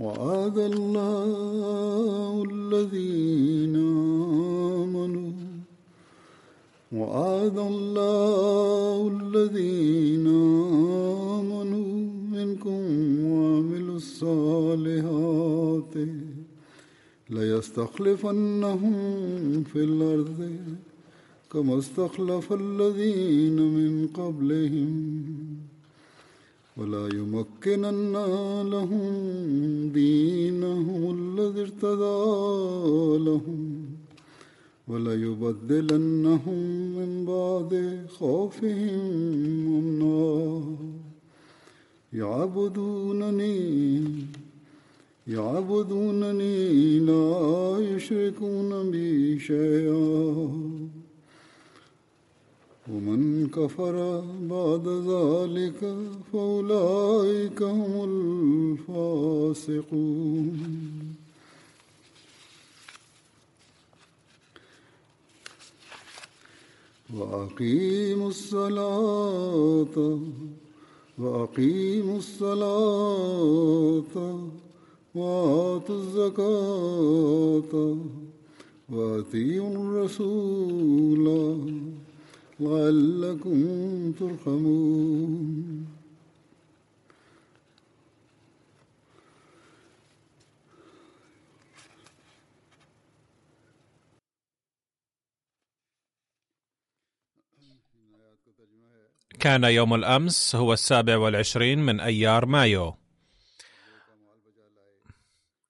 وعد الله الذين آمنوا وعد الله الذين آمنوا منكم وعملوا الصالحات ليستخلفنهم في الأرض كما استخلف الذين من قبلهم ولا يمكنن لهم دينهم الذي ارتضى لهم ولا يبدلنهم من بعد خوفهم أمنا. يعبدونني يعبدونني لا يشركون بي شيئا. ومن كفر بعد ذلك فأولئك هم الفاسقون. وأقيموا الصلاة وأقيموا الصلاة وآتوا الزكاة وأطيعوا الرسول. لعلكم ترحمون. كان يوم الأمس هو السابع والعشرين من أيار مايو.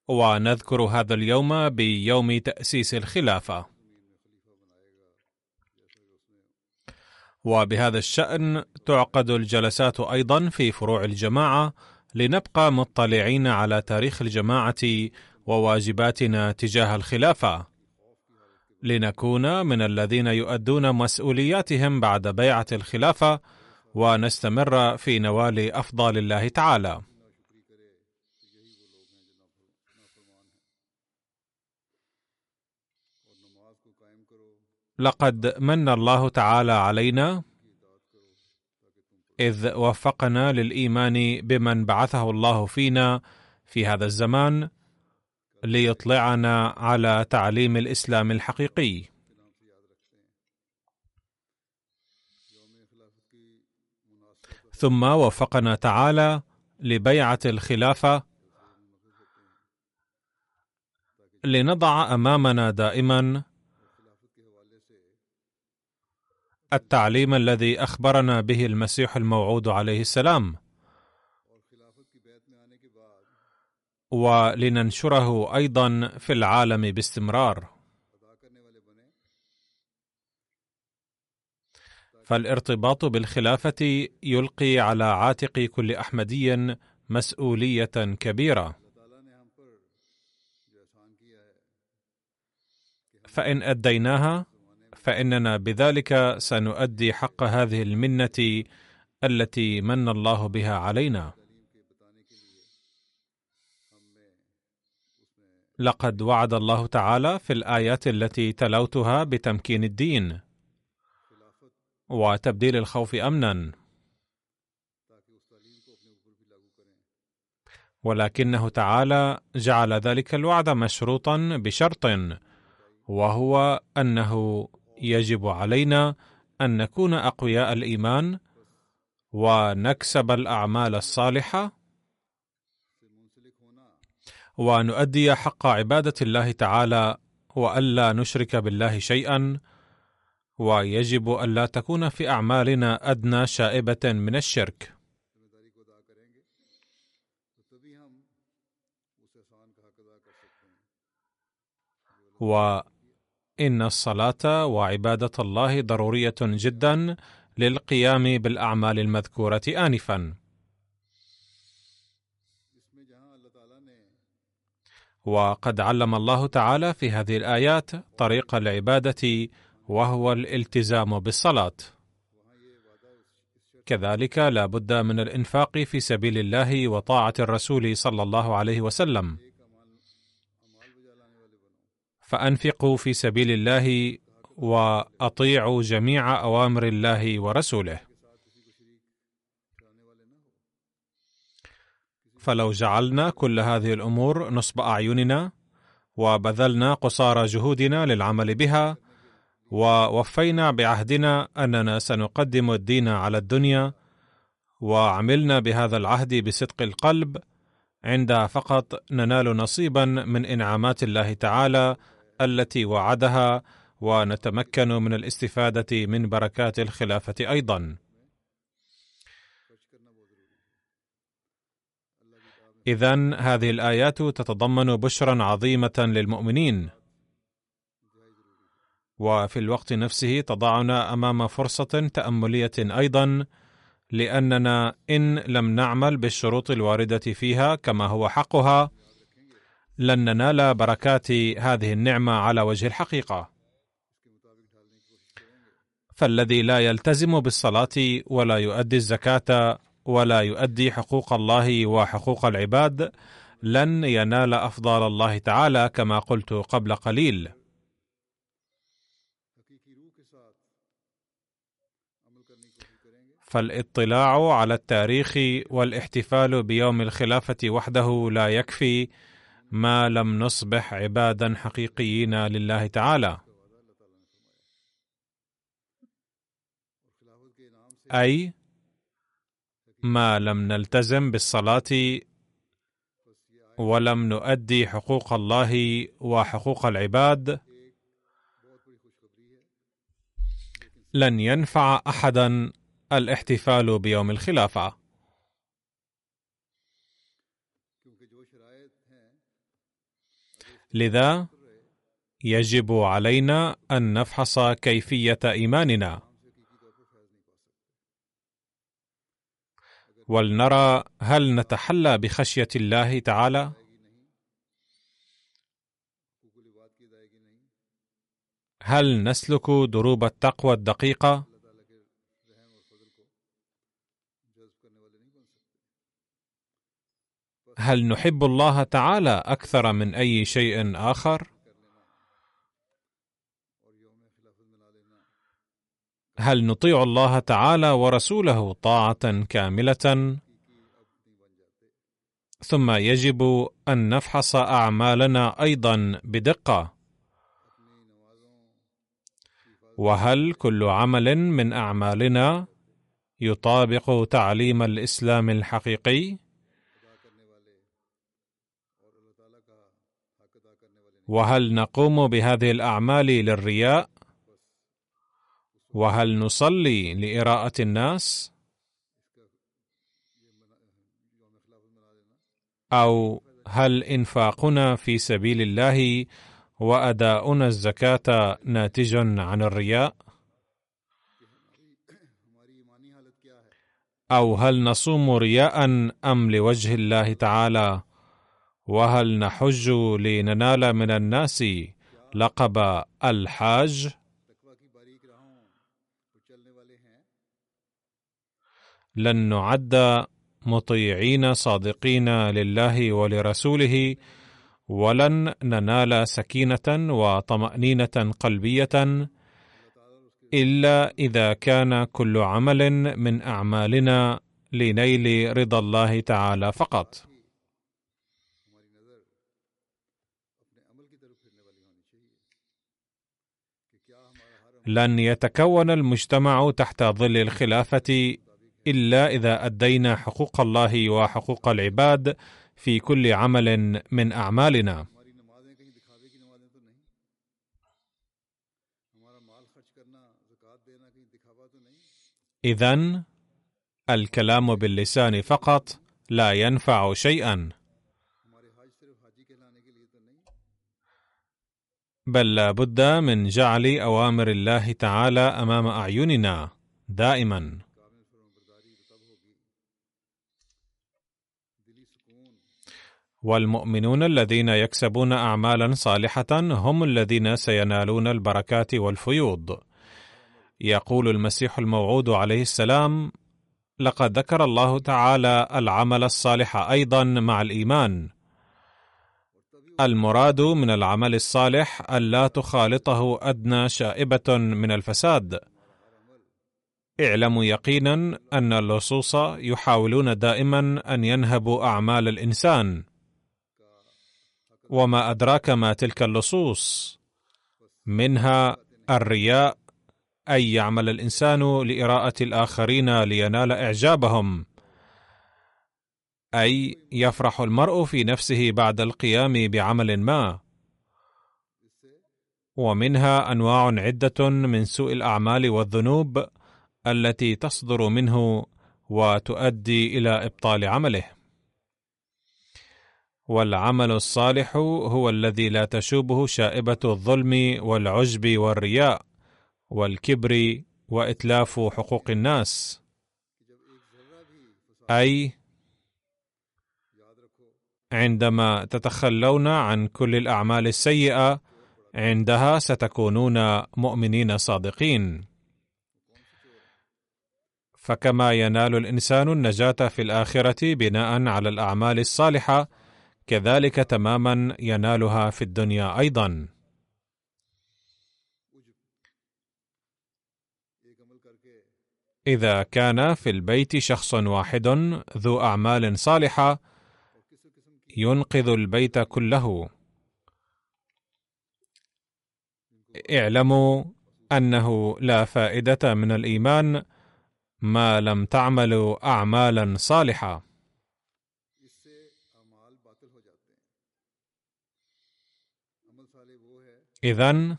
ونذكر هذا اليوم بيوم تأسيس الخلافة. وبهذا الشأن تعقد الجلسات أيضا في فروع الجماعة لنبقى مطلعين على تاريخ الجماعة وواجباتنا تجاه الخلافة. لنكون من الذين يؤدون مسؤولياتهم بعد بيعة الخلافة ونستمر في نوال أفضال الله تعالى. لقد من الله تعالى علينا إذ وفقنا للإيمان بمن بعثه الله فينا في هذا الزمان ليطلعنا على تعليم الإسلام الحقيقي. ثم وفقنا تعالى لبيعة الخلافة لنضع أمامنا دائما التعليم الذي أخبرنا به المسيح الموعود عليه السلام. ولننشره أيضا في العالم باستمرار. فالارتباط بالخلافة يلقي على عاتق كل أحمدي مسؤولية كبيرة. فإن أديناها فإننا بذلك سنؤدي حق هذه المنة التي من الله بها علينا. لقد وعد الله تعالى في الآيات التي تلوتها بتمكين الدين وتبديل الخوف امنا. ولكنه تعالى جعل ذلك الوعد مشروطا بشرط وهو أنه يجب علينا أن نكون أقوياء الإيمان ونكسب الأعمال الصالحة ونؤدي حق عبادة الله تعالى وألا نشرك بالله شيئا. ويجب ألا تكون في أعمالنا أدنى شائبة من الشرك. وان الصلاة وعبادة الله ضرورية جدا للقيام بالأعمال المذكورة انفا. وقد علم الله تعالى في هذه الآيات طريق العبادة وهو الالتزام بالصلاة. كذلك لا بد من الإنفاق في سبيل الله وطاعة الرسول صلى الله عليه وسلم. فأنفقوا في سبيل الله وأطيعوا جميع أوامر الله ورسوله. فلو جعلنا كل هذه الأمور نصب أعيننا وبذلنا قصارى جهودنا للعمل بها ووفينا بعهدنا أننا سنقدم الدين على الدنيا وعملنا بهذا العهد بصدق القلب عند فقط ننال نصيبا من إنعامات الله تعالى التي وعدها ونتمكن من الاستفادة من بركات الخلافة أيضا. اذا هذه الآيات تتضمن بشرا عظيمة للمؤمنين. وفي الوقت نفسه تضعنا أمام فرصة تأملية أيضا لأننا إن لم نعمل بالشروط الواردة فيها كما هو حقها لن ننال بركات هذه النعمة على وجه الحقيقة. فالذي لا يلتزم بالصلاة ولا يؤدي الزكاة ولا يؤدي حقوق الله وحقوق العباد لن ينال افضال الله تعالى كما قلت قبل قليل. فالاطلاع على التاريخ والاحتفال بيوم الخلافة وحده لا يكفي ما لم نصبح عبادا حقيقيين لله تعالى. أي ما لم نلتزم بالصلاة ولم نؤدي حقوق الله وحقوق العباد لن ينفع أحدا الاحتفال بيوم الخلافة. لذا يجب علينا أن نفحص كيفية إيماننا. ولنرى هل نتحلى بخشية الله تعالى؟ هل نسلك دروب التقوى الدقيقة؟ هل نحب الله تعالى أكثر من أي شيء آخر؟ هل نطيع الله تعالى ورسوله طاعة كاملة؟ ثم يجب أن نفحص أعمالنا أيضا بدقة. وهل كل عمل من أعمالنا يطابق تعليم الإسلام الحقيقي؟ وهل نقوم بهذه الأعمال للرياء؟ وهل نصلي لإراءة الناس؟ أو هل إنفاقنا في سبيل الله وأداؤنا الزكاة ناتج عن الرياء؟ أو هل نصوم رياء أم لوجه الله تعالى؟ وهل نحج لننال من الناس لقب الحاج؟ لن نعد مطيعين صادقين لله ولرسوله ولن ننال سكينة وطمأنينة قلبية إلا إذا كان كل عمل من أعمالنا لنيل رضا الله تعالى فقط. لن يتكون المجتمع تحت ظل الخلافة إلا إذا أدينا حقوق الله وحقوق العباد في كل عمل من أعمالنا. إذن الكلام باللسان فقط لا ينفع شيئا. بل لا بد من جعل أوامر الله تعالى أمام أعيننا دائما. والمؤمنون الذين يكسبون اعمالا صالحة هم الذين سينالون البركات والفيوض. يقول المسيح الموعود عليه السلام لقد ذكر الله تعالى العمل الصالح أيضا مع الإيمان المراد من العمل الصالح الا تخالطه أدنى شائبة من الفساد. اعلموا يقينا أن اللصوص يحاولون دائما أن ينهبوا أعمال الإنسان. وما أدراك ما تلك اللصوص؟ منها الرياء أن يعمل الإنسان لإراءة الآخرين لينال إعجابهم. أي يفرح المرء في نفسه بعد القيام بعمل ما. ومنها أنواع عدة من سوء الأعمال والذنوب التي تصدر منه وتؤدي إلى إبطال عمله. والعمل الصالح هو الذي لا تشوبه شائبة الظلم والعجب والرياء والكبر وإتلاف حقوق الناس. أي عندما تتخلون عن كل الأعمال السيئة عندها ستكونون مؤمنين صادقين. فكما ينال الإنسان النجاة في الآخرة بناء على الأعمال الصالحة كذلك تماما ينالها في الدنيا أيضا. إذا كان في البيت شخص واحد ذو أعمال صالحة ينقذ البيت كله. اعلموا أنه لا فائدة من الإيمان ما لم تعملوا اعمالا صالحة. إذن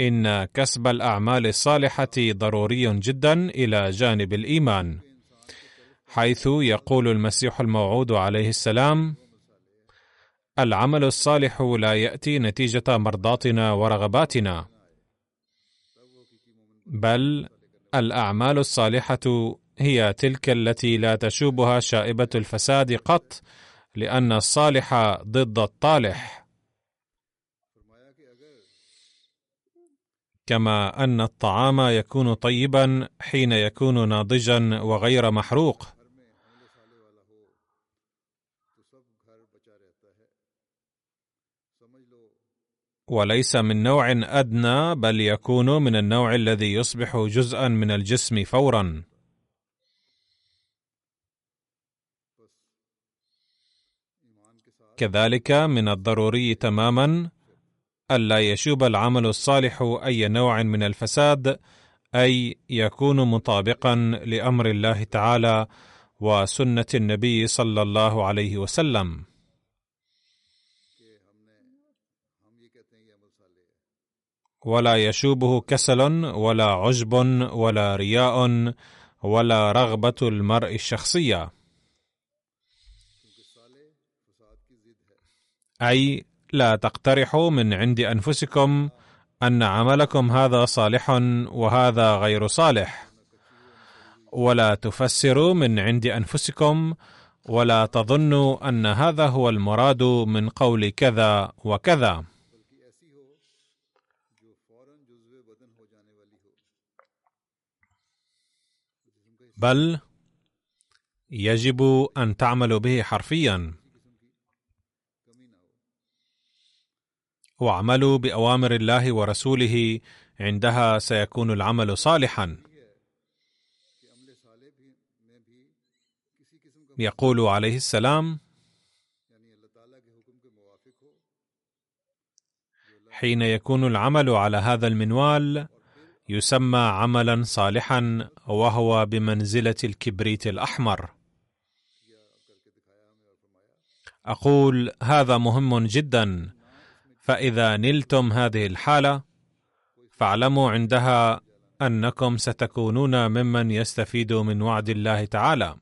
إن كسب الأعمال الصالحة ضروري جدا إلى جانب الإيمان. حيث يقول المسيح الموعود عليه السلام العمل الصالح لا يأتي نتيجة مرضاتنا ورغباتنا بل الأعمال الصالحة هي تلك التي لا تشوبها شائبة الفساد قط لأن الصالح ضد الطالح. كما أن الطعام يكون طيبا حين يكون ناضجا وغير محروق. وليس من نوع أدنى بل يكون من النوع الذي يصبح جزءا من الجسم فورا. كذلك من الضروري تماما الا يشوب العمل الصالح أي نوع من الفساد أي يكون مطابقا لأمر الله تعالى وسنة النبي صلى الله عليه وسلم. ولا يشوبه كسل ولا عجب ولا رياء ولا رغبة المرء الشخصية. أي لا تقترحوا من عند أنفسكم أن عملكم هذا صالح وهذا غير صالح. ولا تفسروا من عند أنفسكم ولا تظنوا أن هذا هو المراد من قول كذا وكذا. بل يجب أن تعملوا به حرفيا. واعملوا بأوامر الله ورسوله عندها سيكون العمل صالحا. يقول عليه السلام حين يكون العمل على هذا المنوال يسمى عملا صالحا وهو بمنزلة الكبريت الأحمر. أقول هذا مهم جدا. فإذا نلتم هذه الحالة فاعلموا عندها أنكم ستكونون ممن يستفيد من وعد الله تعالى.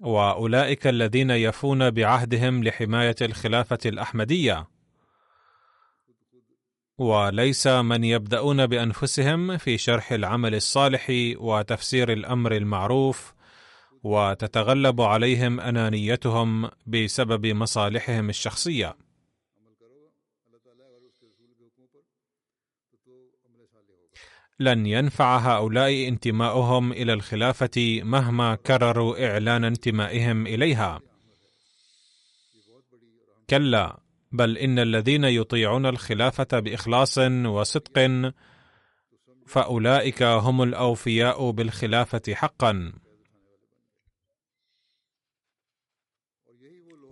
وأولئك الذين يفون بعهدهم لحماية الخلافة الأحمدية. وليس من يبدأون بأنفسهم في شرح العمل الصالح وتفسير الأمر المعروف وتتغلب عليهم أنانيتهم بسبب مصالحهم الشخصية. لن ينفع هؤلاء انتماؤهم إلى الخلافة مهما كرروا إعلان انتمائهم إليها كلا بل إن الذين يطيعون الخلافة بإخلاص وصدق فأولئك هم الأوفياء بالخلافة حقا.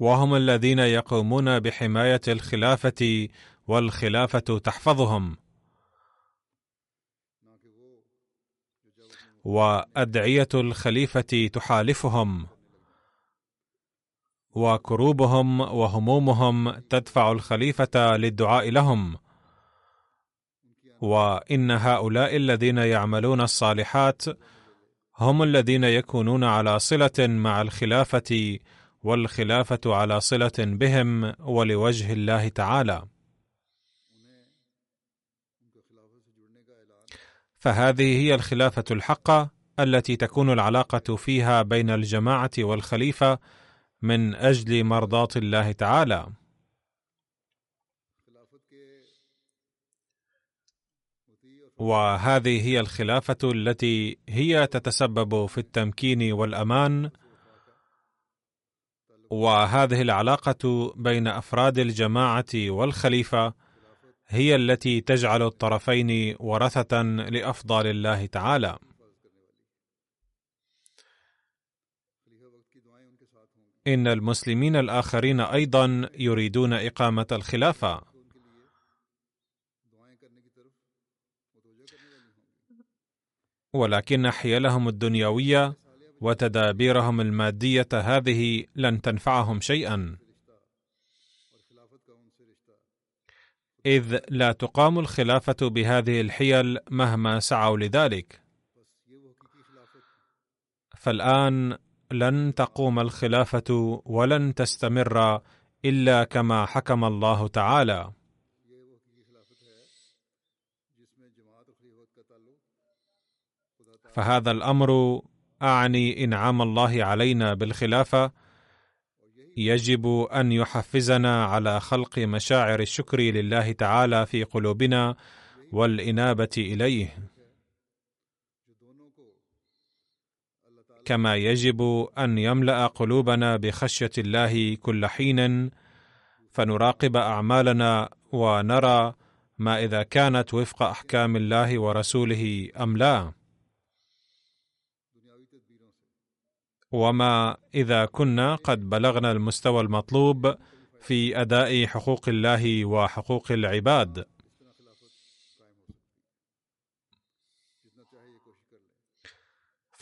وهم الذين يقومون بحماية الخلافة والخلافة تحفظهم. وأدعية الخليفة تحالفهم. وكروبهم وهمومهم تدفع الخليفة للدعاء لهم. وإن هؤلاء الذين يعملون الصالحات هم الذين يكونون على صلة مع الخلافة والخلافة على صلة بهم ولوجه الله تعالى. فهذه هي الخلافة الحقة التي تكون العلاقة فيها بين الجماعة والخليفة من أجل مرضاة الله تعالى. وهذه هي الخلافة التي هي تتسبب في التمكين والأمان. وهذه العلاقة بين أفراد الجماعة والخليفة هي التي تجعل الطرفين ورثة لافضال الله تعالى. إن المسلمين الآخرين أيضا يريدون إقامة الخلافة. ولكن حيلهم الدنيوية وتدابيرهم المادية هذه لن تنفعهم شيئا. إذ لا تقام الخلافة بهذه الحيل مهما سعوا لذلك. فالآن لن تقوم الخلافة ولن تستمر إلا كما حكم الله تعالى. فهذا الأمر أعني إنعام الله علينا بالخلافة. يجب أن يحفزنا على خلق مشاعر الشكر لله تعالى في قلوبنا والإنابة إليه. كما يجب أن يملأ قلوبنا بخشية الله كل حين فنراقب أعمالنا ونرى ما إذا كانت وفق أحكام الله ورسوله أم لا. وما إذا كنا قد بلغنا المستوى المطلوب في أداء حقوق الله وحقوق العباد.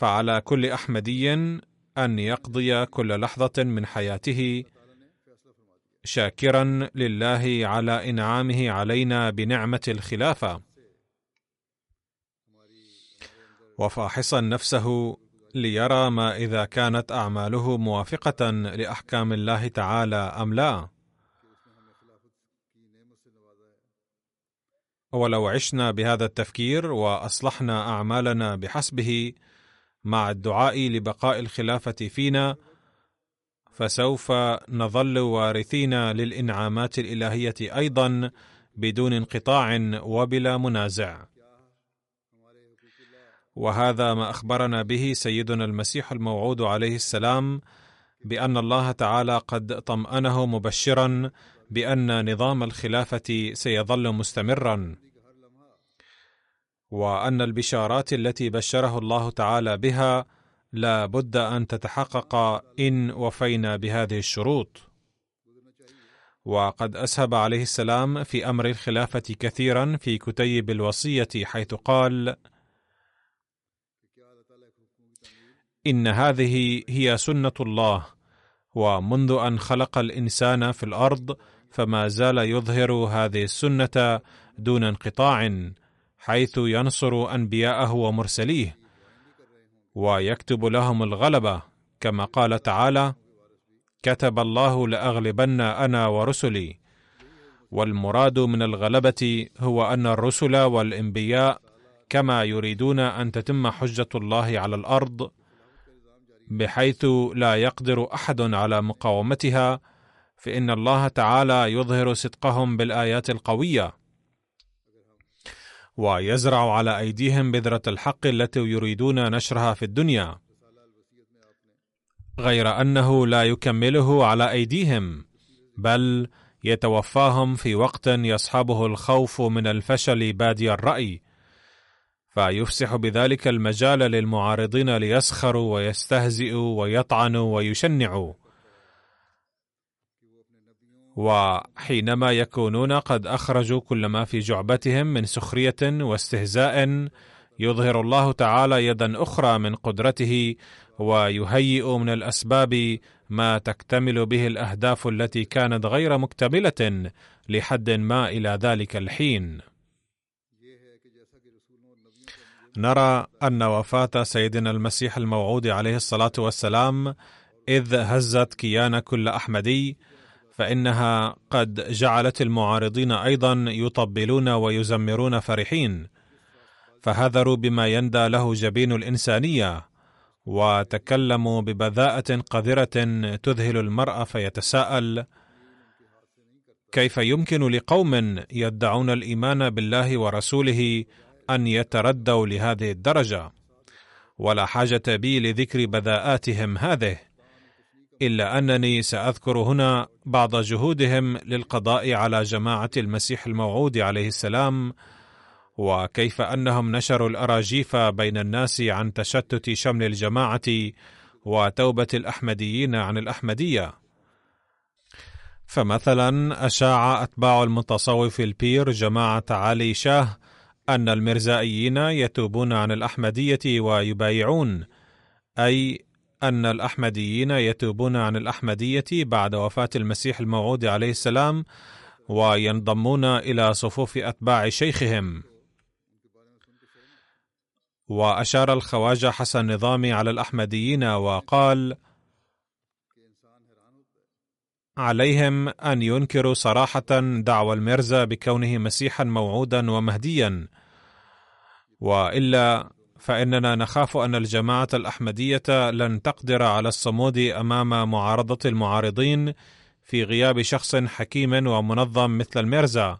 فعلى كل أحمدي أن يقضي كل لحظة من حياته شاكرا لله على إنعامه علينا بنعمة الخلافة. وفاحصا نفسه ليرى ما إذا كانت أعماله موافقة لأحكام الله تعالى أم لا. ولو عشنا بهذا التفكير وأصلحنا أعمالنا بحسبه مع الدعاء لبقاء الخلافة فينا فسوف نظل وارثين للإنعامات الإلهية أيضا بدون انقطاع وبلا منازع. وهذا ما أخبرنا به سيدنا المسيح الموعود عليه السلام بأن الله تعالى قد طمأنه مبشرا بأن نظام الخلافة سيظل مستمرا. وأن البشارات التي بشره الله تعالى بها لا بد أن تتحقق إن وفينا بهذه الشروط. وقد أسهب عليه السلام في أمر الخلافة كثيرا في كتيب الوصية حيث قال إن هذه هي سنة الله ومنذ أن خلق الإنسان في الأرض فما زال يظهر هذه السنة دون انقطاع. حيث ينصر أنبياءه ومرسليه ويكتب لهم الغلبه كما قال تعالى كتب الله لأغلبن أنا ورسلي والمراد من الغلبة هو أن الرسل والأنبياء كما يريدون أن تتم حجة الله على الأرض بحيث لا يقدر أحد على مقاومتها فإن الله تعالى يظهر صدقهم بالآيات القوية. ويزرع على أيديهم بذرة الحق التي يريدون نشرها في الدنيا غير أنه لا يكمله على أيديهم بل يتوفاهم في وقت يصحبه الخوف من الفشل بادي الرأي. فيفسح بذلك المجال للمعارضين ليسخروا ويستهزئوا ويطعنوا ويشنعوا. وحينما يكونون قد أخرجوا كل ما في جعبتهم من سخرية واستهزاء يظهر الله تعالى يدا أخرى من قدرته ويهيئ من الأسباب ما تكتمل به الأهداف التي كانت غير مكتملة لحد ما إلى ذلك الحين. نرى أن وفاة سيدنا المسيح الموعود عليه الصلاة والسلام إذ هزت كيان كل أحمدي فإنها قد جعلت المعارضين أيضا يطبلون ويزمرون فرحين. فهذروا بما يندى له جبين الإنسانية وتكلموا ببذاءة قذرة تذهل المرء فيتساءل كيف يمكن لقوم يدعون الإيمان بالله ورسوله أن يتردوا لهذه الدرجة؟ ولا حاجة بي لذكر بذاءاتهم هذه. إلا أنني سأذكر هنا بعض جهودهم للقضاء على جماعة المسيح الموعود عليه السلام وكيف أنهم نشروا الأراجيف بين الناس عن تشتت شمل الجماعة وتوبة الأحمديين عن الأحمدية. فمثلا أشاع أتباع المتصوف البير جماعة علي شاه أن المرزائيين يتوبون عن الأحمدية ويبايعون أي أن الأحمديين يتوبون عن الأحمدية بعد وفاة المسيح الموعود عليه السلام وينضمون إلى صفوف أتباع شيخهم. وأشار الخواجة حسن نظامي على الأحمديين وقال عليهم أن ينكروا صراحة دعوى المرزا بكونه مسيحا موعودا ومهديا وإلا فإننا نخاف أن الجماعة الأحمدية لن تقدر على الصمود أمام معارضة المعارضين في غياب شخص حكيم ومنظم مثل الميرزا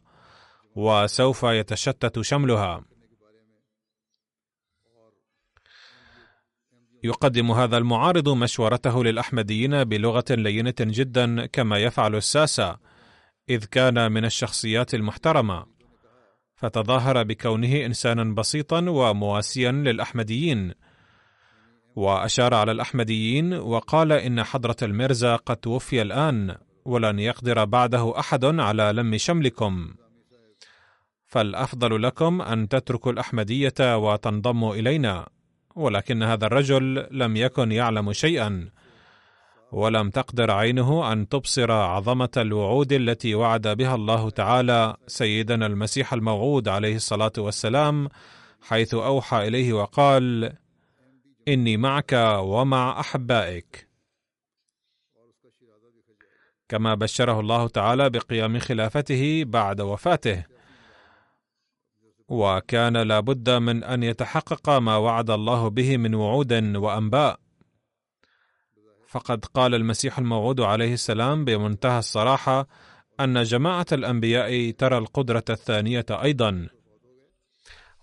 وسوف يتشتت شملها. يقدم هذا المعارض مشورته للأحمديين بلغة لينة جدا كما يفعل الساسة إذ كان من الشخصيات المحترمة. فتظاهر بكونه إنسانا بسيطا ومواسيا للأحمديين. وأشار على الأحمديين وقال إن حضرة المرزا قد توفي الآن ولن يقدر بعده أحد على لم شملكم. فالأفضل لكم أن تتركوا الأحمدية وتنضموا إلينا ولكن هذا الرجل لم يكن يعلم شيئا. ولم تقدر عينه أن تبصر عظمة الوعود التي وعد بها الله تعالى سيدنا المسيح الموعود عليه الصلاة والسلام حيث أوحى إليه وقال إني معك ومع أحبائك. كما بشره الله تعالى بقيام خلافته بعد وفاته. وكان لابد من أن يتحقق ما وعد الله به من وعود وأنباء. فقد قال المسيح الموعود عليه السلام بمنتهى الصراحة أن جماعة الأنبياء ترى القدرة الثانية أيضا.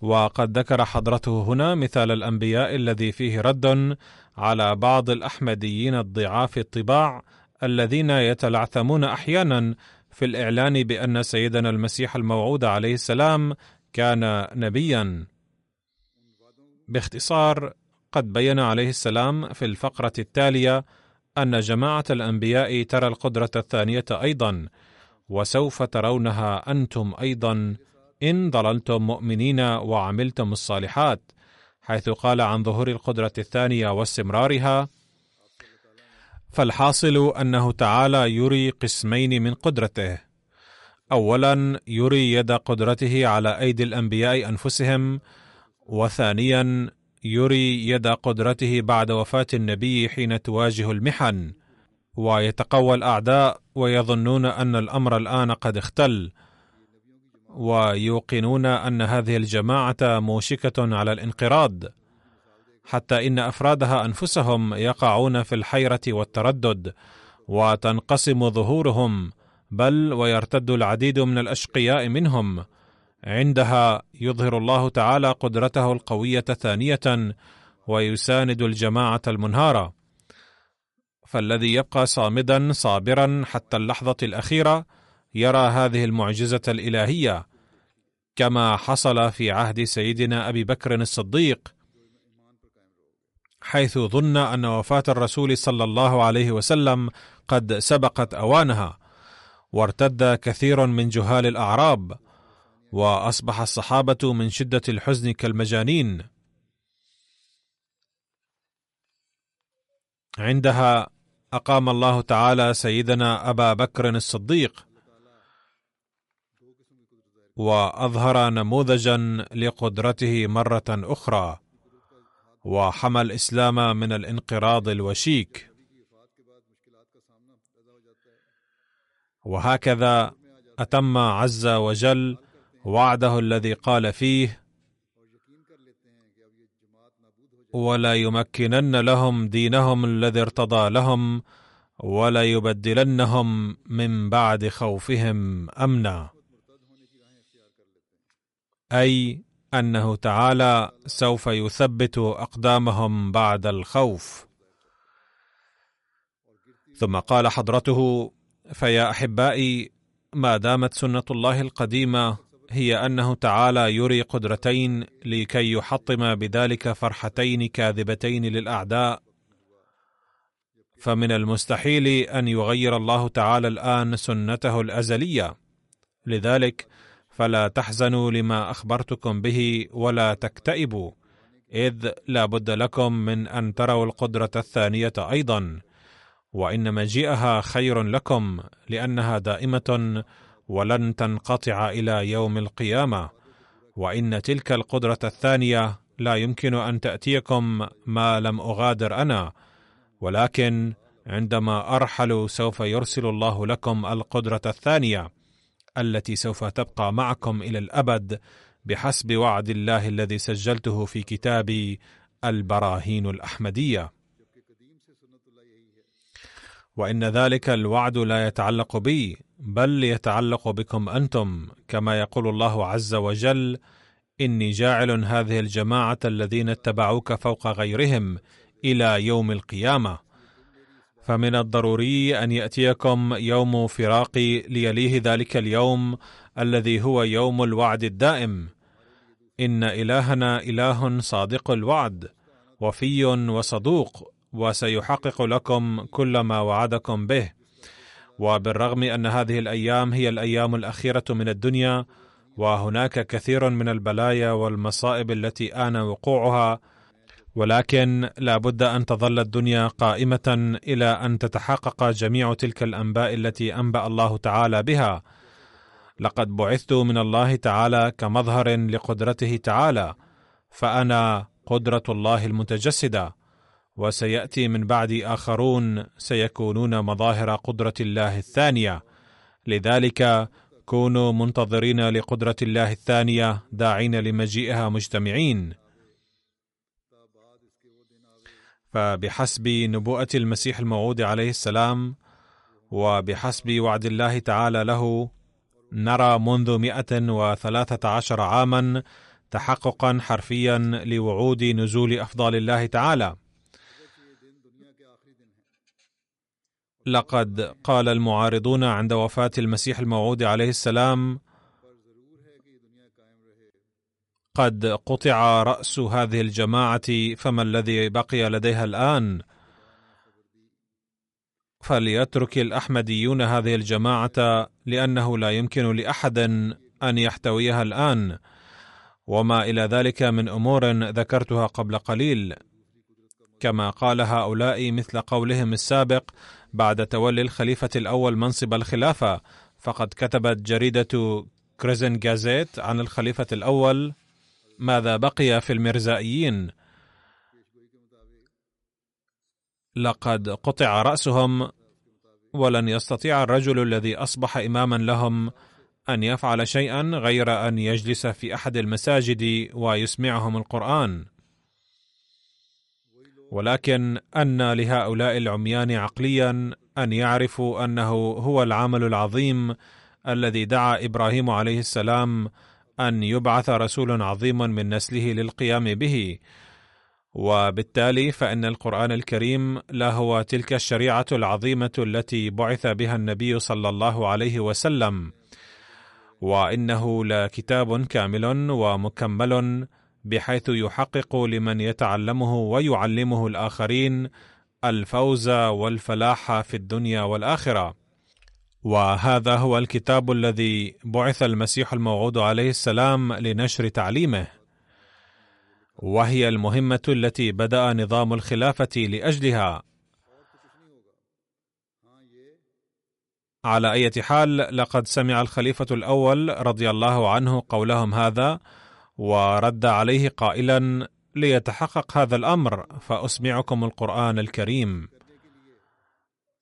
وقد ذكر حضرته هنا مثال الأنبياء الذي فيه رد على بعض الأحمديين الضعاف الطباع الذين يتلعثمون أحيانا في الإعلان بأن سيدنا المسيح الموعود عليه السلام كان نبيا. باختصار قد بين عليه السلام في الفقرة التالية أن جماعة الأنبياء ترى القدرة الثانية أيضا وسوف ترونها أنتم أيضا إن ضللتم مؤمنين وعملتم الصالحات حيث قال عن ظهور القدرة الثانية واستمرارها فالحاصل أنه تعالى يري قسمين من قدرته. اولا يري يد قدرته على أيدي الأنبياء أنفسهم وثانيا يري يد قدرته بعد وفاة النبي حين تواجه المحن ويتقوى الأعداء ويظنون أن الأمر الآن قد اختل ويوقنون أن هذه الجماعة موشكة على الانقراض حتى إن أفرادها أنفسهم يقعون في الحيرة والتردد وتنقسم ظهورهم بل ويرتد العديد من الأشقياء منهم. عندها يظهر الله تعالى قدرته القوية ثانية ويساند الجماعة المنهارة. فالذي يبقى صامدا صابرا حتى اللحظة الأخيرة يرى هذه المعجزة الإلهية كما حصل في عهد سيدنا أبي بكر الصديق حيث ظن أن وفاة الرسول صلى الله عليه وسلم قد سبقت أوانها وارتد كثير من جهال الأعراب. وأصبح الصحابة من شدة الحزن كالمجانين. عندها أقام الله تعالى سيدنا أبا بكر الصديق وأظهر نموذجا لقدرته مرة أخرى وحمى الإسلام من الانقراض الوشيك. وهكذا أتم عز وجل وعده الذي قال فيه ولا يمكنن لهم دينهم الذي ارتضى لهم ولا يبدلنهم من بعد خوفهم أمنا. أي أنه تعالى سوف يثبت أقدامهم بعد الخوف. ثم قال حضرته فيا أحبائي ما دامت سنة الله القديمة هي أنه تعالى يري قدرتين لكي يحطم بذلك فرحتين كاذبتين للأعداء. فمن المستحيل أن يغير الله تعالى الآن سنته الأزلية. لذلك فلا تحزنوا لما أخبرتكم به ولا تكتئبوا إذ لا بد لكم من أن تروا القدرة الثانية أيضا. وإن مجيئها خير لكم لأنها دائمة ولن تنقطع إلى يوم القيامة وإن تلك القدرة الثانية لا يمكن أن تأتيكم ما لم أغادر أنا ولكن عندما أرحل سوف يرسل الله لكم القدرة الثانية التي سوف تبقى معكم إلى الأبد بحسب وعد الله الذي سجلته في كتابي البراهين الأحمدية. وإن ذلك الوعد لا يتعلق بي بل يتعلق بكم أنتم كما يقول الله عز وجل إني جاعل هذه الجماعة الذين اتبعوك فوق غيرهم إلى يوم القيامة. فمن الضروري أن يأتيكم يوم فراقي ليليه ذلك اليوم الذي هو يوم الوعد الدائم. إن إلهنا إله صادق الوعد وفي وصدوق وسيحقق لكم كل ما وعدكم به. وبالرغم أن هذه الأيام هي الأيام الأخيرة من الدنيا وهناك كثير من البلايا والمصائب التي آن وقوعها ولكن لا بد أن تظل الدنيا قائمة إلى أن تتحقق جميع تلك الأنباء التي أنبأ الله تعالى بها. لقد بعثت من الله تعالى كمظهر لقدرته تعالى فأنا قدرة الله المتجسدة. وسيأتي من بعدي آخرون سيكونون مظاهر قدرة الله الثانية. لذلك كونوا منتظرين لقدرة الله الثانية داعين لمجيئها مجتمعين. فبحسب نبوءة المسيح الموعود عليه السلام وبحسب وعد الله تعالى له نرى منذ مئة وثلاثة عشر عاما تحققا حرفيا لوعود نزول أفضال الله تعالى. لقد قال المعارضون عند وفاة المسيح الموعود عليه السلام قد قطع رأس هذه الجماعة فما الذي بقي لديها الآن؟ فليترك الأحمديون هذه الجماعة لأنه لا يمكن لأحد أن يحتويها الآن. وما إلى ذلك من أمور ذكرتها قبل قليل. كما قال هؤلاء مثل قولهم السابق بعد تولي الخليفة الأول منصب الخلافة فقد كتبت جريدة كريزن جازيت عن الخليفة الأول ماذا بقي في المرزائيين؟ لقد قطع رأسهم ولن يستطيع الرجل الذي أصبح إماما لهم أن يفعل شيئا غير أن يجلس في أحد المساجد ويسمعهم القرآن. ولكن أن لهؤلاء العميان عقليا أن يعرفوا أنه هو العمل العظيم الذي دعا إبراهيم عليه السلام أن يبعث رسول عظيم من نسله للقيام به. وبالتالي فإن القرآن الكريم لا هو تلك الشريعة العظيمة التي بعث بها النبي صلى الله عليه وسلم. وإنه لكتاب كامل ومكمل بحيث يحقق لمن يتعلمه ويعلمه الآخرين الفوز والفلاح في الدنيا والآخرة. وهذا هو الكتاب الذي بعث المسيح الموعود عليه السلام لنشر تعليمه. وهي المهمة التي بدأ نظام الخلافة لأجلها. على اية حال لقد سمع الخليفة الأول رضي الله عنه قولهم هذا ورد عليه قائلا ليتحقق هذا الأمر فأسمعكم القرآن الكريم.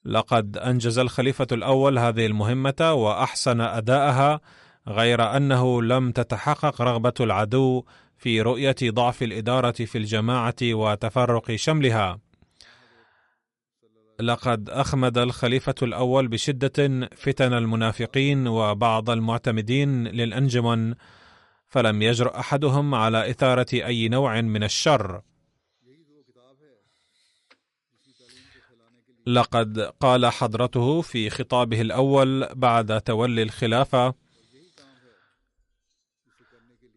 لقد أنجز الخليفة الأول هذه المهمة وأحسن أداءها غير أنه لم تتحقق رغبة العدو في رؤية ضعف الإدارة في الجماعة وتفرق شملها. لقد أخمد الخليفة الأول بشدة فتن المنافقين وبعض المعتمدين للأنجمن فلم يجرؤ أحدهم على إثارة أي نوع من الشر. لقد قال حضرته في خطابه الأول بعد تولي الخلافة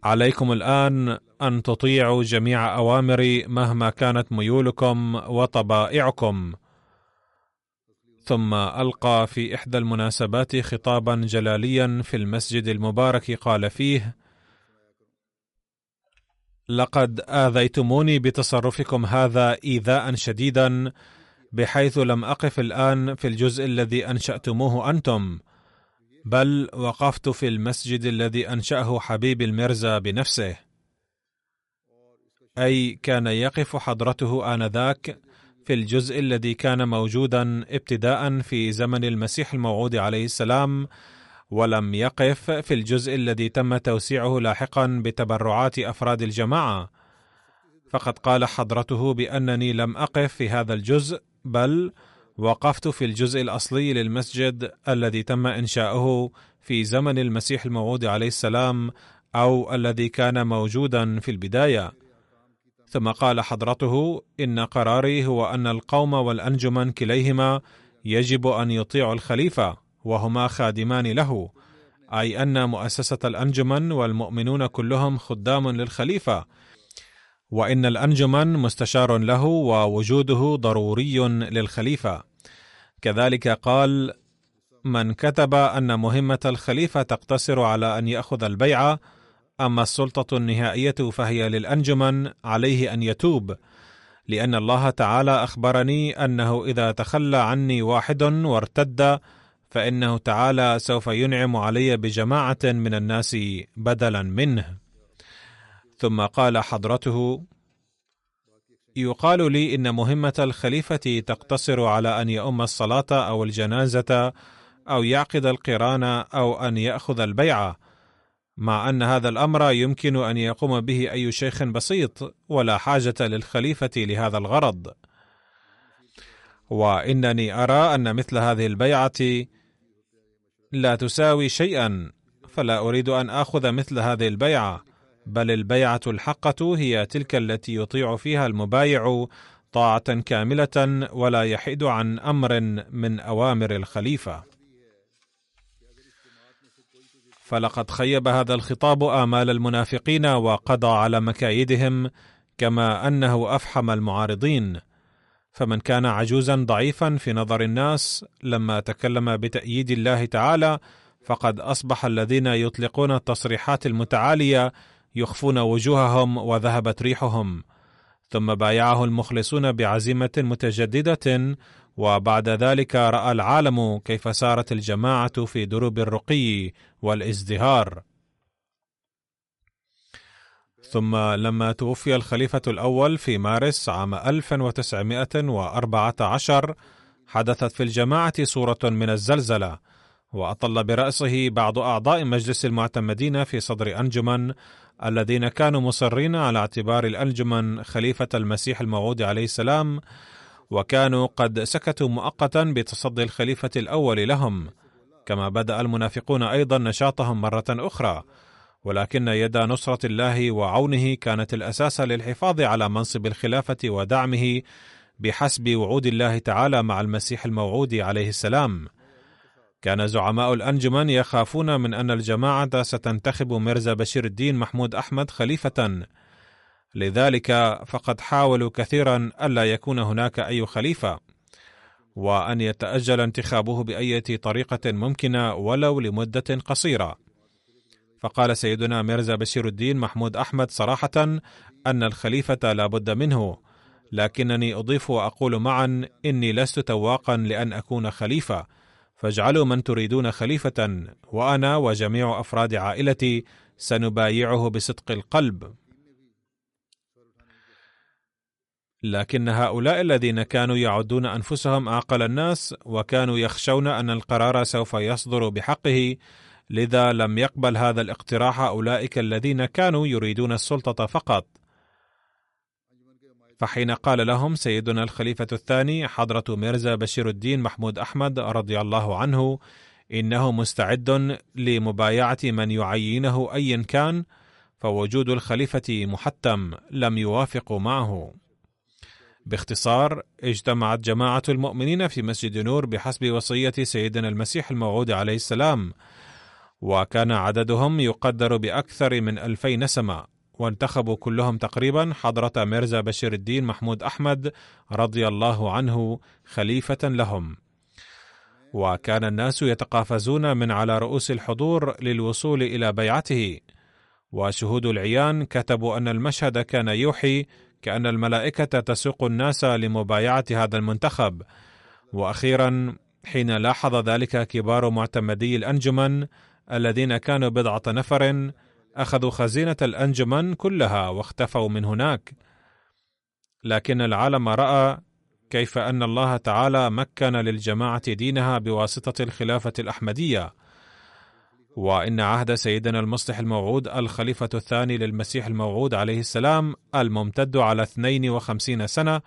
عليكم الآن أن تطيعوا جميع أوامري مهما كانت ميولكم وطبائعكم. ثم ألقى في إحدى المناسبات خطابا جلاليا في المسجد المبارك قال فيه لقد آذيتموني بتصرفكم هذا إيذاء شديدا بحيث لم أقف الآن في الجزء الذي أنشأتموه أنتم بل وقفت في المسجد الذي أنشأه حبيب المرزا بنفسه. أي كان يقف حضرته آنذاك في الجزء الذي كان موجودا ابتداء في زمن المسيح الموعود عليه السلام ولم يقف في الجزء الذي تم توسيعه لاحقا بتبرعات أفراد الجماعة. فقد قال حضرته بأنني لم أقف في هذا الجزء بل وقفت في الجزء الأصلي للمسجد الذي تم إنشاؤه في زمن المسيح الموعود عليه السلام أو الذي كان موجودا في البداية. ثم قال حضرته إن قراري هو أن القوم والأنجمن كليهما يجب أن يطيعوا الخليفة. وهما خادمان له أي أن مؤسسة الأنجمن والمؤمنون كلهم خدام للخليفة. وإن الأنجمن مستشار له ووجوده ضروري للخليفة. كذلك قال من كتب أن مهمة الخليفة تقتصر على أن يأخذ البيعه أما السلطة النهائية فهي للأنجمن عليه أن يتوب لأن الله تعالى أخبرني أنه إذا تخلى عني واحد وارتد فإنه تعالى سوف ينعم علي بجماعة من الناس بدلا منه. ثم قال حضرته يقال لي إن مهمة الخليفة تقتصر على أن يؤم الصلاة أو الجنازة أو يعقد القران أو أن يأخذ البيعه مع أن هذا الأمر يمكن أن يقوم به أي شيخ بسيط ولا حاجة للخليفة لهذا الغرض. وإنني أرى أن مثل هذه البيعة لا تساوي شيئا فلا أريد أن آخذ مثل هذه البيعة بل البيعة الحقة هي تلك التي يطيع فيها المبايع طاعة كاملة ولا يحيد عن أمر من أوامر الخليفة. فلقد خيب هذا الخطاب آمال المنافقين وقضى على مكايدهم كما أنه أفحم المعارضين. فمن كان عجوزا ضعيفا في نظر الناس لما تكلم بتأييد الله تعالى فقد أصبح الذين يطلقون التصريحات المتعالية يخفون وجوههم وذهبت ريحهم. ثم بايعه المخلصون بعزيمة متجددة وبعد ذلك رأى العالم كيف سارت الجماعة في دروب الرقي والازدهار. ثم لما توفي الخليفة الأول في مارس عام 1914 حدثت في الجماعة صورة من الزلزلة وأطل برأسه بعض أعضاء مجلس المعتمدين في صدر أنجمن الذين كانوا مصرين على اعتبار الأنجمن خليفة المسيح الموعود عليه السلام وكانوا قد سكتوا مؤقتا بتصدي الخليفة الأول لهم. كما بدأ المنافقون أيضا نشاطهم مرة أخرى ولكن يد نصرة الله وعونه كانت الأساس للحفاظ على منصب الخلافة ودعمه بحسب وعود الله تعالى مع المسيح الموعود عليه السلام. كان زعماء الأنجمن يخافون من أن الجماعة ستنتخب ميرزا بشير الدين محمود أحمد خليفة، لذلك فقد حاولوا كثيرا ألا يكون هناك أي خليفة، وأن يتأجل انتخابه بأية طريقة ممكنة ولو لمدة قصيرة. فقال سيدنا ميرزا بشير الدين محمود أحمد صراحة أن الخليفة لا بد منه لكنني أضيف وأقول معا إني لست تواقا لأن أكون خليفة فاجعلوا من تريدون خليفة وأنا وجميع أفراد عائلتي سنبايعه بصدق القلب. لكن هؤلاء الذين كانوا يعدون أنفسهم أعقل الناس وكانوا يخشون أن القرار سوف يصدر بحقه لذا لم يقبل هذا الاقتراح أولئك الذين كانوا يريدون السلطة فقط. فحين قال لهم سيدنا الخليفة الثاني حضرة ميرزا بشير الدين محمود أحمد رضي الله عنه إنه مستعد لمبايعة من يعينه ايا كان فوجود الخليفة محتم لم يوافقوا معه. باختصار اجتمعت جماعة المؤمنين في مسجد نور بحسب وصية سيدنا المسيح الموعود عليه السلام. وكان عددهم يقدر بأكثر من ألفي نسمة وانتخبوا كلهم تقريبا حضرة ميرزا بشير الدين محمود أحمد رضي الله عنه خليفة لهم. وكان الناس يتقافزون من على رؤوس الحضور للوصول إلى بيعته. وشهود العيان كتبوا أن المشهد كان يوحي كأن الملائكة تسوق الناس لمبايعة هذا المنتخب. وأخيرا حين لاحظ ذلك كبار معتمدي الأنجمن الذين كانوا بضعة نفر أخذوا خزينة الأنجمن كلها واختفوا من هناك. لكن العالم رأى كيف أن الله تعالى مكن للجماعة دينها بواسطة الخلافة الأحمدية. وإن عهد سيدنا المصلح الموعود الخليفة الثاني للمسيح الموعود عليه السلام الممتد على 52 سنة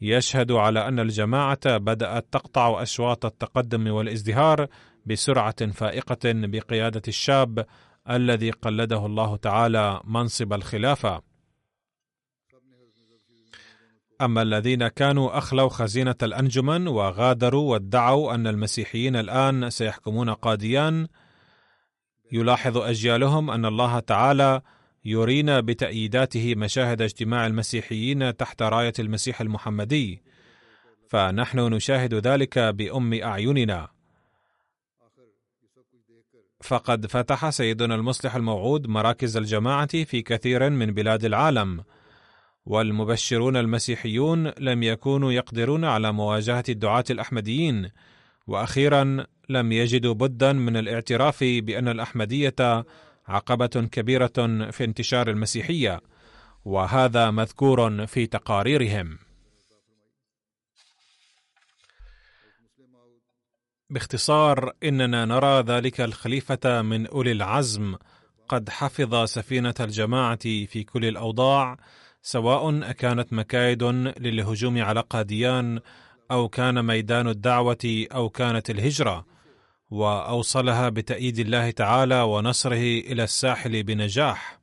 يشهد على أن الجماعة بدأت تقطع أشواط التقدم والازدهار بسرعة فائقة بقيادة الشاب الذي قلده الله تعالى منصب الخلافة. أما الذين كانوا أخلوا خزينة الأنجمن وغادروا وادعوا أن المسيحيين الآن سيحكمون قاديان يلاحظ أجيالهم أن الله تعالى يرينا بتأييداته مشاهد اجتماع المسيحيين تحت راية المسيح المحمدي، فنحن نشاهد ذلك بأم أعيننا، فقد فتح سيدنا المصلح الموعود مراكز الجماعة في كثير من بلاد العالم. والمبشرون المسيحيون لم يكونوا يقدرون على مواجهة الدعاة الأحمديين. وأخيرا لم يجدوا بدا من الاعتراف بأن الأحمدية عقبة كبيرة في انتشار المسيحية. وهذا مذكور في تقاريرهم. باختصار إننا نرى ذلك الخليفة من أولي العزم. قد حفظ سفينة الجماعة في كل الأوضاع سواء أكانت مكايد للهجوم على قاديان أو كان ميدان الدعوة أو كانت الهجرة. وأوصلها بتأييد الله تعالى ونصره إلى الساحل بنجاح.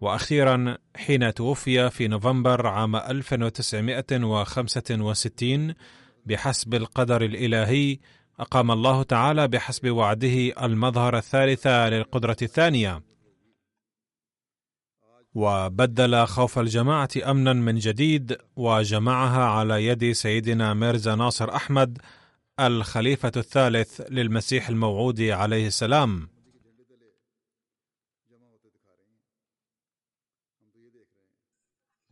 وأخيرا حين توفي في نوفمبر عام 1965 بحسب القدر الإلهي أقام الله تعالى بحسب وعده المظهر الثالث للقدرة الثانية. وبدل خوف الجماعة أمنا من جديد وجمعها على يد سيدنا ميرزا ناصر أحمد الخليفة الثالث للمسيح الموعود عليه السلام.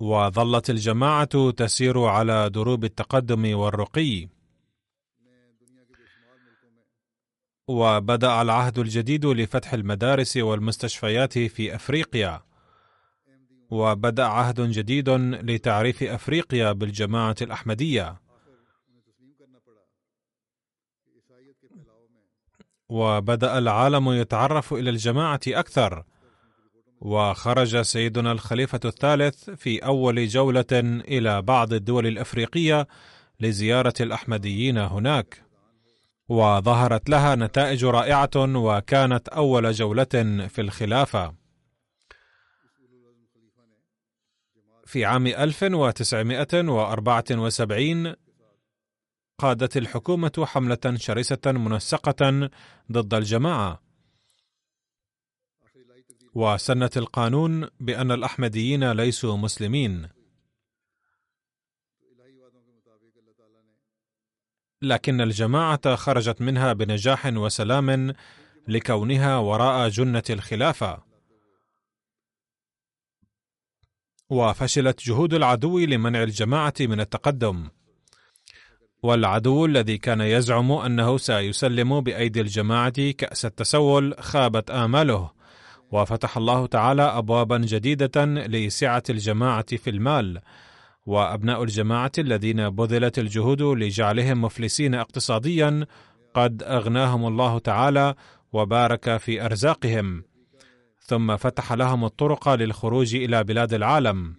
وظلت الجماعة تسير على دروب التقدم والرقي. وبدأ العهد الجديد لفتح المدارس والمستشفيات في أفريقيا. وبدأ عهد جديد لتعريف أفريقيا بالجماعة الأحمدية. وبدأ العالم يتعرف إلى الجماعة أكثر. وخرج سيدنا الخليفة الثالث في أول جولة إلى بعض الدول الأفريقية لزيارة الأحمديين هناك. وظهرت لها نتائج رائعة وكانت أول جولة في الخلافة. في عام 1974 قادت الحكومة حملة شرسة منسقة ضد الجماعة. وسنت القانون بأن الأحمديين ليسوا مسلمين. لكن الجماعة خرجت منها بنجاح وسلام لكونها وراء جنة الخلافة. وفشلت جهود العدو لمنع الجماعة من التقدم. والعدو الذي كان يزعم أنه سيسلم بأيدي الجماعة كأس التسول خابت آماله. وفتح الله تعالى ابوابا جديدة لسعة الجماعة في المال. وأبناء الجماعة الذين بذلت الجهود لجعلهم مفلسين اقتصاديا قد أغناهم الله تعالى وبارك في أرزاقهم. ثم فتح لهم الطرق للخروج إلى بلاد العالم.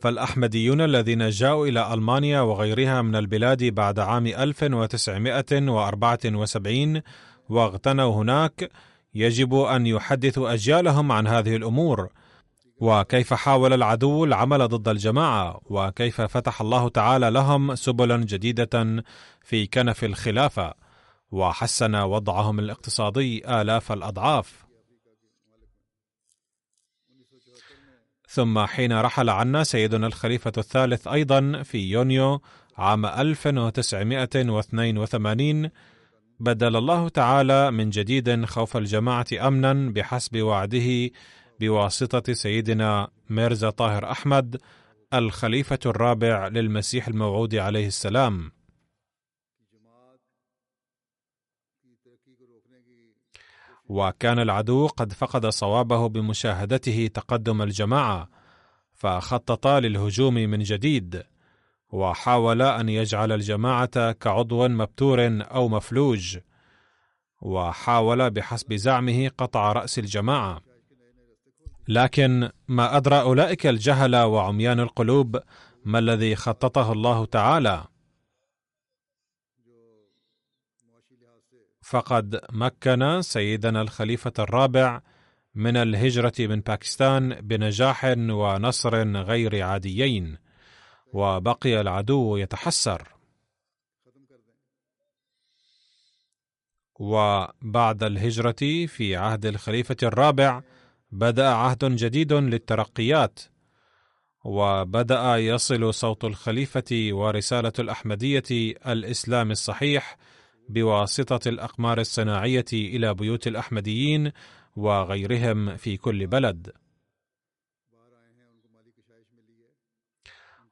فالأحمديون الذين جاءوا إلى ألمانيا وغيرها من البلاد بعد عام 1974 واغتنوا هناك يجب أن يحدثوا أجيالهم عن هذه الأمور. وكيف حاول العدو العمل ضد الجماعة؟ وكيف فتح الله تعالى لهم سبلا جديدة في كنف الخلافة؟ وحسن وضعهم الاقتصادي آلاف الأضعاف. ثم حين رحل عنا سيدنا الخليفة الثالث أيضا في يونيو عام 1982 بدل الله تعالى من جديد خوف الجماعة أمنا بحسب وعده بواسطة سيدنا ميرزا طاهر أحمد الخليفة الرابع للمسيح الموعود عليه السلام. وكان العدو قد فقد صوابه بمشاهدته تقدم الجماعة فخطط للهجوم من جديد. وحاول أن يجعل الجماعة كعضو مبتور أو مفلوج وحاول بحسب زعمه قطع رأس الجماعة. لكن ما أدرى أولئك الجهل وعميان القلوب ما الذي خططه الله تعالى؟ فقد مكن سيدنا الخليفة الرابع من الهجرة من باكستان بنجاح ونصر غير عاديين. وبقي العدو يتحسر وبعد الهجرة في عهد الخليفة الرابع بدأ عهد جديد للترقيات وبدأ يصل صوت الخليفة ورسالة الأحمدية الإسلام الصحيح بواسطة الأقمار الصناعية إلى بيوت الأحمديين وغيرهم في كل بلد.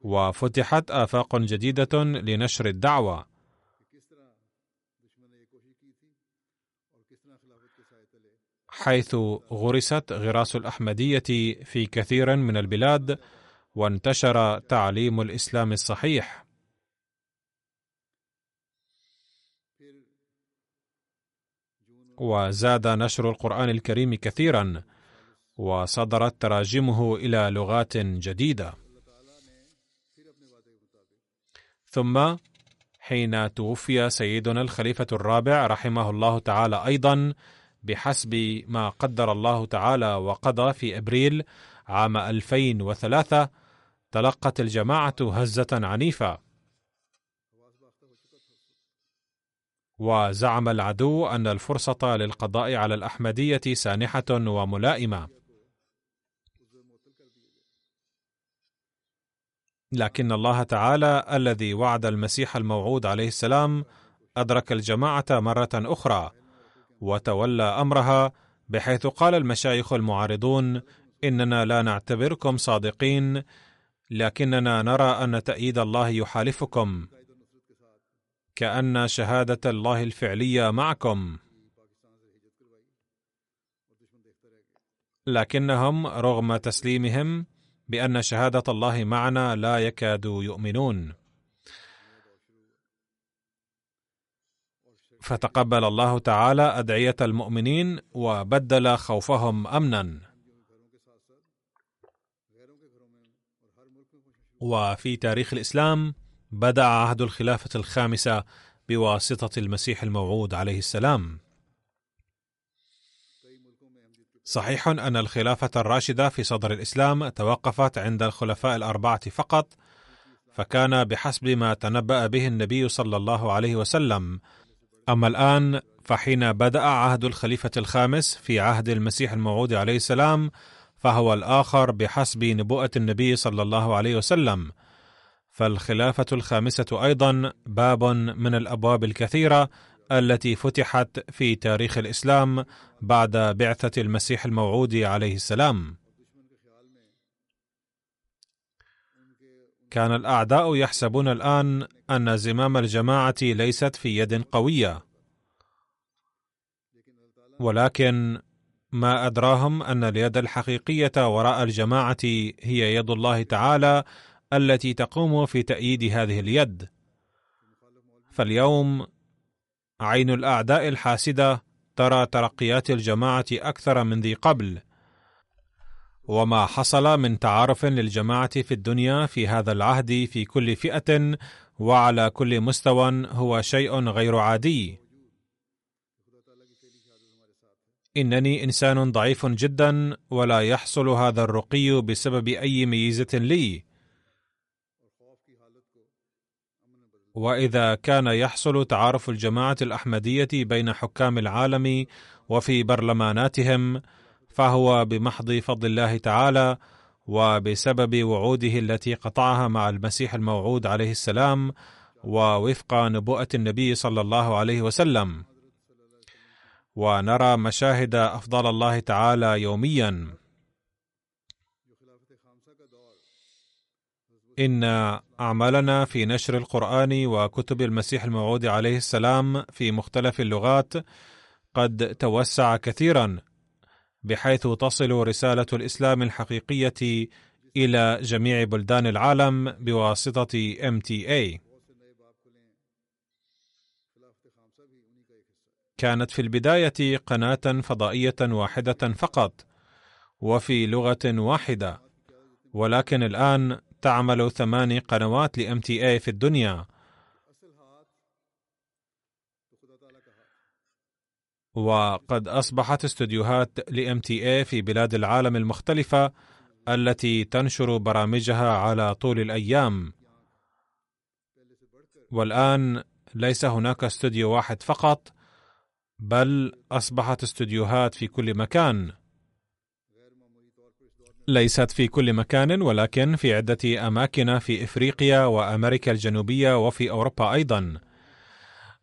وفتحت آفاق جديدة لنشر الدعوة. حيث غرست غراس الأحمدية في كثير من البلاد وانتشر تعليم الإسلام الصحيح. وزاد نشر القرآن الكريم كثيرا وصدرت تراجمه إلى لغات جديدة ثم حين توفي سيدنا الخليفة الرابع رحمه الله تعالى أيضا بحسب ما قدر الله تعالى وقضى في أبريل عام 2003 تلقت الجماعة هزة عنيفة. وزعم العدو أن الفرصة للقضاء على الأحمدية سانحة وملائمة. لكن الله تعالى الذي وعد المسيح الموعود عليه السلام أدرك الجماعة مرة أخرى وتولى أمرها بحيث قال المشايخ المعارضون إننا لا نعتبركم صادقين لكننا نرى أن تأييد الله يحالفكم كأن شهادة الله الفعلية معكم. لكنهم رغم تسليمهم بأن شهادة الله معنا لا يكادوا يؤمنون. فتقبل الله تعالى أدعية المؤمنين وبدل خوفهم أمنا. وفي تاريخ الإسلام بدأ عهد الخلافة الخامسة بواسطة المسيح الموعود عليه السلام. صحيح أن الخلافة الراشدة في صدر الإسلام توقفت عند الخلفاء الأربعة فقط فكان بحسب ما تنبأ به النبي صلى الله عليه وسلم. أما الآن فحين بدأ عهد الخليفة الخامس في عهد المسيح الموعود عليه السلام فهو الآخر بحسب نبوءة النبي صلى الله عليه وسلم. فالخلافة الخامسة أيضا باب من الأبواب الكثيرة التي فتحت في تاريخ الإسلام بعد بعثة المسيح الموعود عليه السلام. كان الأعداء يحسبون الآن أن زمام الجماعة ليست في يد قوية. ولكن ما أدراهم أن اليد الحقيقية وراء الجماعة هي يد الله تعالى التي تقوم في تأييد هذه اليد. فاليوم عين الأعداء الحاسدة ترى ترقيات الجماعة أكثر من ذي قبل. وما حصل من تعارف للجماعة في الدنيا في هذا العهد في كل فئة وعلى كل مستوى هو شيء غير عادي. إنني إنسان ضعيف جدا ولا يحصل هذا الرقي بسبب أي ميزة لي. وإذا كان يحصل تعارف الجماعة الأحمدية بين حكام العالم وفي برلماناتهم فهو بمحض فضل الله تعالى وبسبب وعوده التي قطعها مع المسيح الموعود عليه السلام ووفق نبوءة النبي صلى الله عليه وسلم. ونرى مشاهد أفضل الله تعالى يوميا. إن أعمالنا في نشر القرآن وكتب المسيح الموعود عليه السلام في مختلف اللغات قد توسع كثيرا بحيث تصل رسالة الإسلام الحقيقية إلى جميع بلدان العالم بواسطة MTA. كانت في البداية قناة فضائية واحدة فقط وفي لغة واحدة ولكن الآن تعمل ثماني قنوات لام تي اي في الدنيا. وقد أصبحت استديوهات لام تي اي في بلاد العالم المختلفة التي تنشر برامجها على طول الأيام. والآن ليس هناك استوديو واحد فقط بل أصبحت استديوهات في كل مكان. ليست في كل مكان ولكن في عدة أماكن في إفريقيا وأمريكا الجنوبية وفي أوروبا أيضا.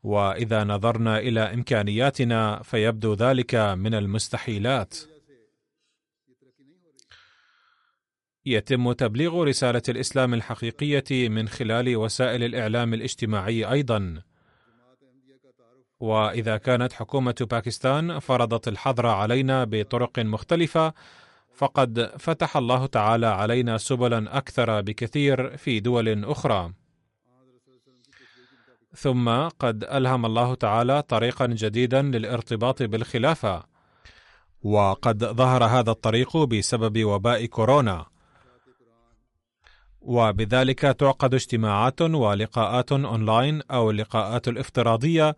وإذا نظرنا إلى إمكانياتنا فيبدو ذلك من المستحيلات. يتم تبليغ رسالة الإسلام الحقيقية من خلال وسائل الإعلام الاجتماعي أيضا. وإذا كانت حكومة باكستان فرضت الحظر علينا بطرق مختلفة فقد فتح الله تعالى علينا سبلا أكثر بكثير في دول أخرى. ثم قد ألهم الله تعالى طريقا جديدا للارتباط بالخلافة. وقد ظهر هذا الطريق بسبب وباء كورونا. وبذلك تعقد اجتماعات ولقاءات أونلاين أو اللقاءات الافتراضية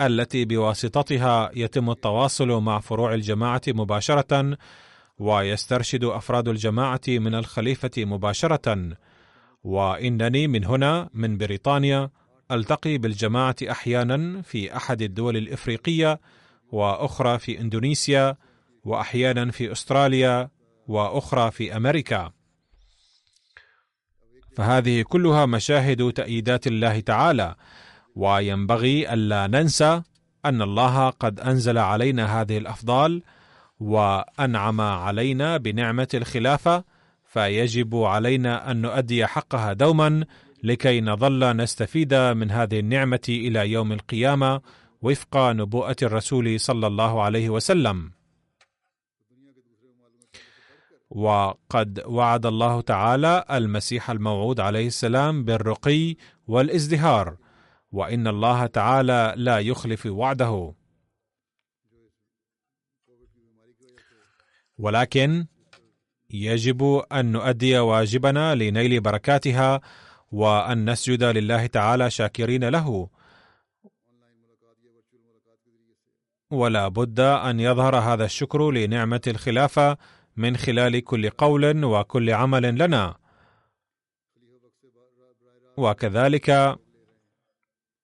التي بواسطتها يتم التواصل مع فروع الجماعة مباشرة ويسترشد أفراد الجماعة من الخليفة مباشرة. وإنني من هنا من بريطانيا ألتقي بالجماعة أحيانا في أحد الدول الإفريقية وأخرى في إندونيسيا وأحيانا في أستراليا وأخرى في أمريكا. فهذه كلها مشاهد تأييدات الله تعالى. وينبغي ألا ننسى أن الله قد أنزل علينا هذه الأفضال وأنعم علينا بنعمة الخلافة فيجب علينا أن نؤدي حقها دوما لكي نظل نستفيد من هذه النعمة إلى يوم القيامة وفق نبوءة الرسول صلى الله عليه وسلم. وقد وعد الله تعالى المسيح الموعود عليه السلام بالرقي والازدهار وإن الله تعالى لا يخلف وعده ولكن يجب أن نؤدي واجبنا لنيل بركاتها وأن نسجد لله تعالى شاكرين له. ولا بد أن يظهر هذا الشكر لنعمة الخلافه من خلال كل قول وكل عمل لنا. وكذلك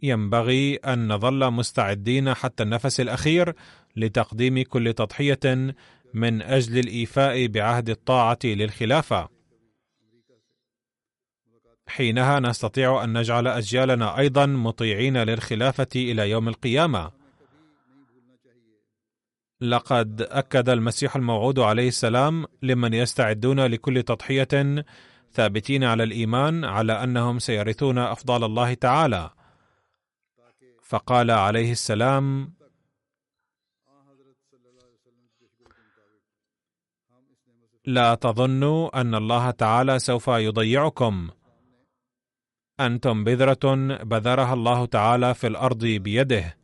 ينبغي أن نظل مستعدين حتى النفس الأخير لتقديم كل تضحية من أجل الإيفاء بعهد الطاعة للخلافة. حينها نستطيع أن نجعل أجيالنا أيضا مطيعين للخلافة إلى يوم القيامة. لقد أكد المسيح الموعود عليه السلام لمن يستعدون لكل تضحية ثابتين على الإيمان على أنهم سيرثون افضال الله تعالى. فقال عليه السلام لا تظنوا أن الله تعالى سوف يضيعكم. أنتم بذرة بذرها الله تعالى في الأرض بيده.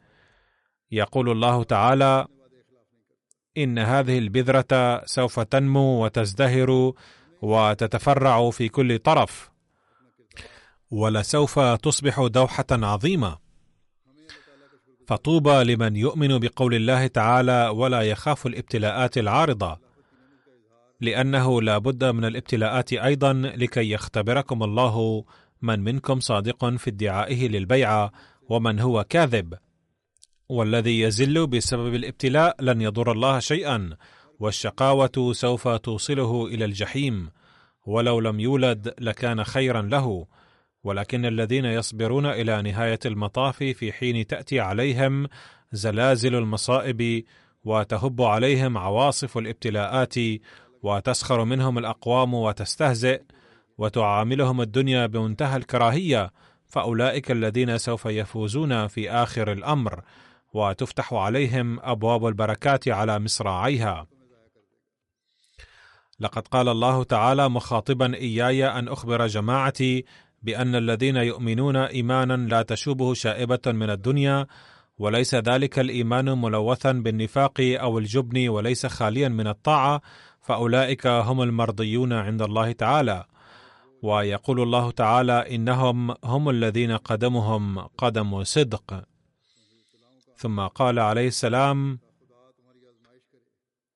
يقول الله تعالى إن هذه البذرة سوف تنمو وتزدهر وتتفرع في كل طرف ولسوف تصبح دوحة عظيمة. فطوبى لمن يؤمن بقول الله تعالى ولا يخاف الابتلاءات العارضة. لأنه لا بد من الابتلاءات أيضا لكي يختبركم الله من منكم صادق في ادعائه للبيعة ومن هو كاذب. والذي يزل بسبب الابتلاء لن يضر الله شيئا والشقاوة سوف توصله إلى الجحيم. ولو لم يولد لكان خيرا له. ولكن الذين يصبرون إلى نهاية المطاف في حين تأتي عليهم زلازل المصائب وتهب عليهم عواصف الابتلاءات وتسخر منهم الأقوام وتستهزئ وتعاملهم الدنيا بمنتهى الكراهية فأولئك الذين سوف يفوزون في آخر الأمر وتفتح عليهم أبواب البركات على مصراعيها. لقد قال الله تعالى مخاطبا إياي أن أخبر جماعتي بأن الذين يؤمنون ايمانا لا تشوبه شائبة من الدنيا وليس ذلك الإيمان ملوثا بالنفاق أو الجبن وليس خاليا من الطاعة فأولئك هم المرضيون عند الله تعالى. ويقول الله تعالى إنهم هم الذين قدمهم قدم صدق. ثم قال عليه السلام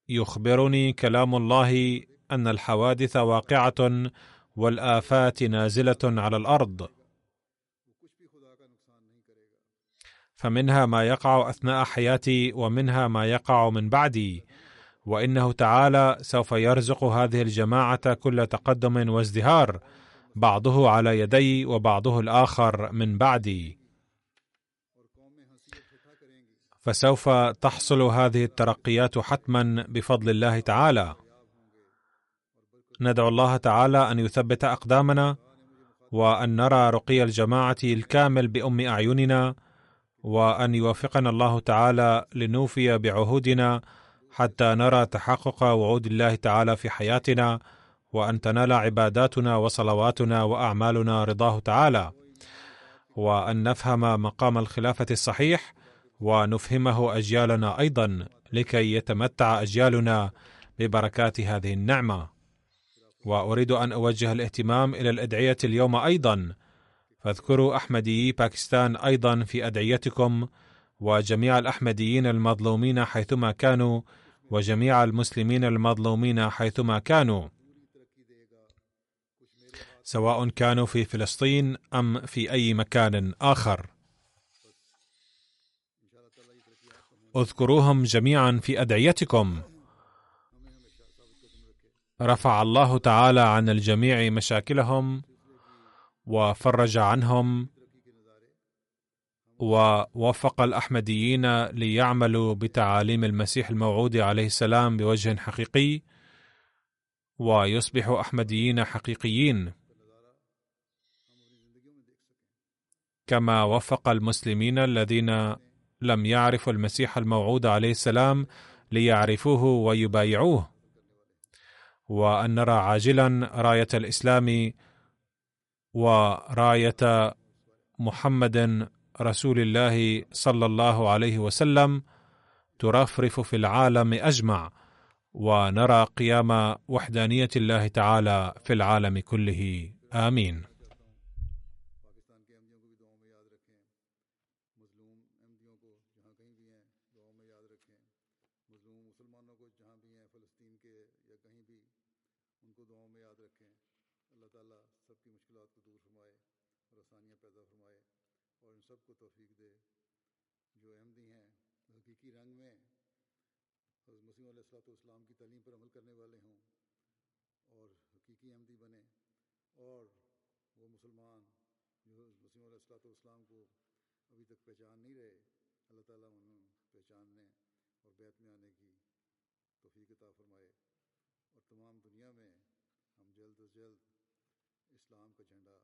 يخبرني كلام الله أن الحوادث واقعة والآفات نازلة على الأرض. فمنها ما يقع أثناء حياتي ومنها ما يقع من بعدي. وإنه تعالى سوف يرزق هذه الجماعة كل تقدم وازدهار بعضه على يدي وبعضه الآخر من بعدي. فسوف تحصل هذه الترقيات حتما بفضل الله تعالى. ندعو الله تعالى أن يثبت أقدامنا وأن نرى رقي الجماعة الكامل بأم أعيننا وأن يوفقنا الله تعالى لنوفي بعهودنا حتى نرى تحقق وعود الله تعالى في حياتنا وأن تنال عباداتنا وصلواتنا وأعمالنا رضاه تعالى. وأن نفهم مقام الخلافة الصحيح ونفهمه أجيالنا أيضا لكي يتمتع أجيالنا ببركات هذه النعمة. وأريد أن أوجه الاهتمام إلى الأدعية اليوم أيضا. فاذكروا أحمدي باكستان أيضا في أدعيتكم وجميع الأحمديين المظلومين حيثما كانوا وجميع المسلمين المظلومين حيثما كانوا. سواء كانوا في فلسطين أم في أي مكان آخر. اذكروهم جميعا في أدعيتكم. رفع الله تعالى عن الجميع مشاكلهم وفرج عنهم ووفق الأحمديين ليعملوا بتعاليم المسيح الموعود عليه السلام بوجه حقيقي ويصبحوا أحمديين حقيقيين. كما وفق المسلمين الذين لم يعرفوا المسيح الموعود عليه السلام ليعرفوه ويبايعوه. وأن نرى عاجلا راية الإسلام وراية محمد رسول الله صلى الله عليه وسلم ترفرف في العالم أجمع ونرى قيام وحدانية الله تعالى في العالم كله. آمين. جلد اسلام کا جھنڈا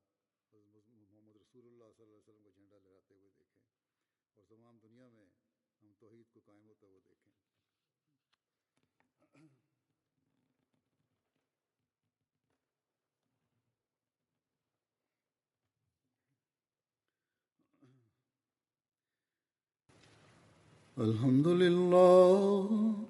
محمد رسول اللہ صلی اللہ علیہ وسلم کا جھنڈا لہراتے ہوئے دیکھیں اور تمام دنیا میں ہم توحید کو قائم ہوتا ہوا دیکھیں۔ الحمد للہ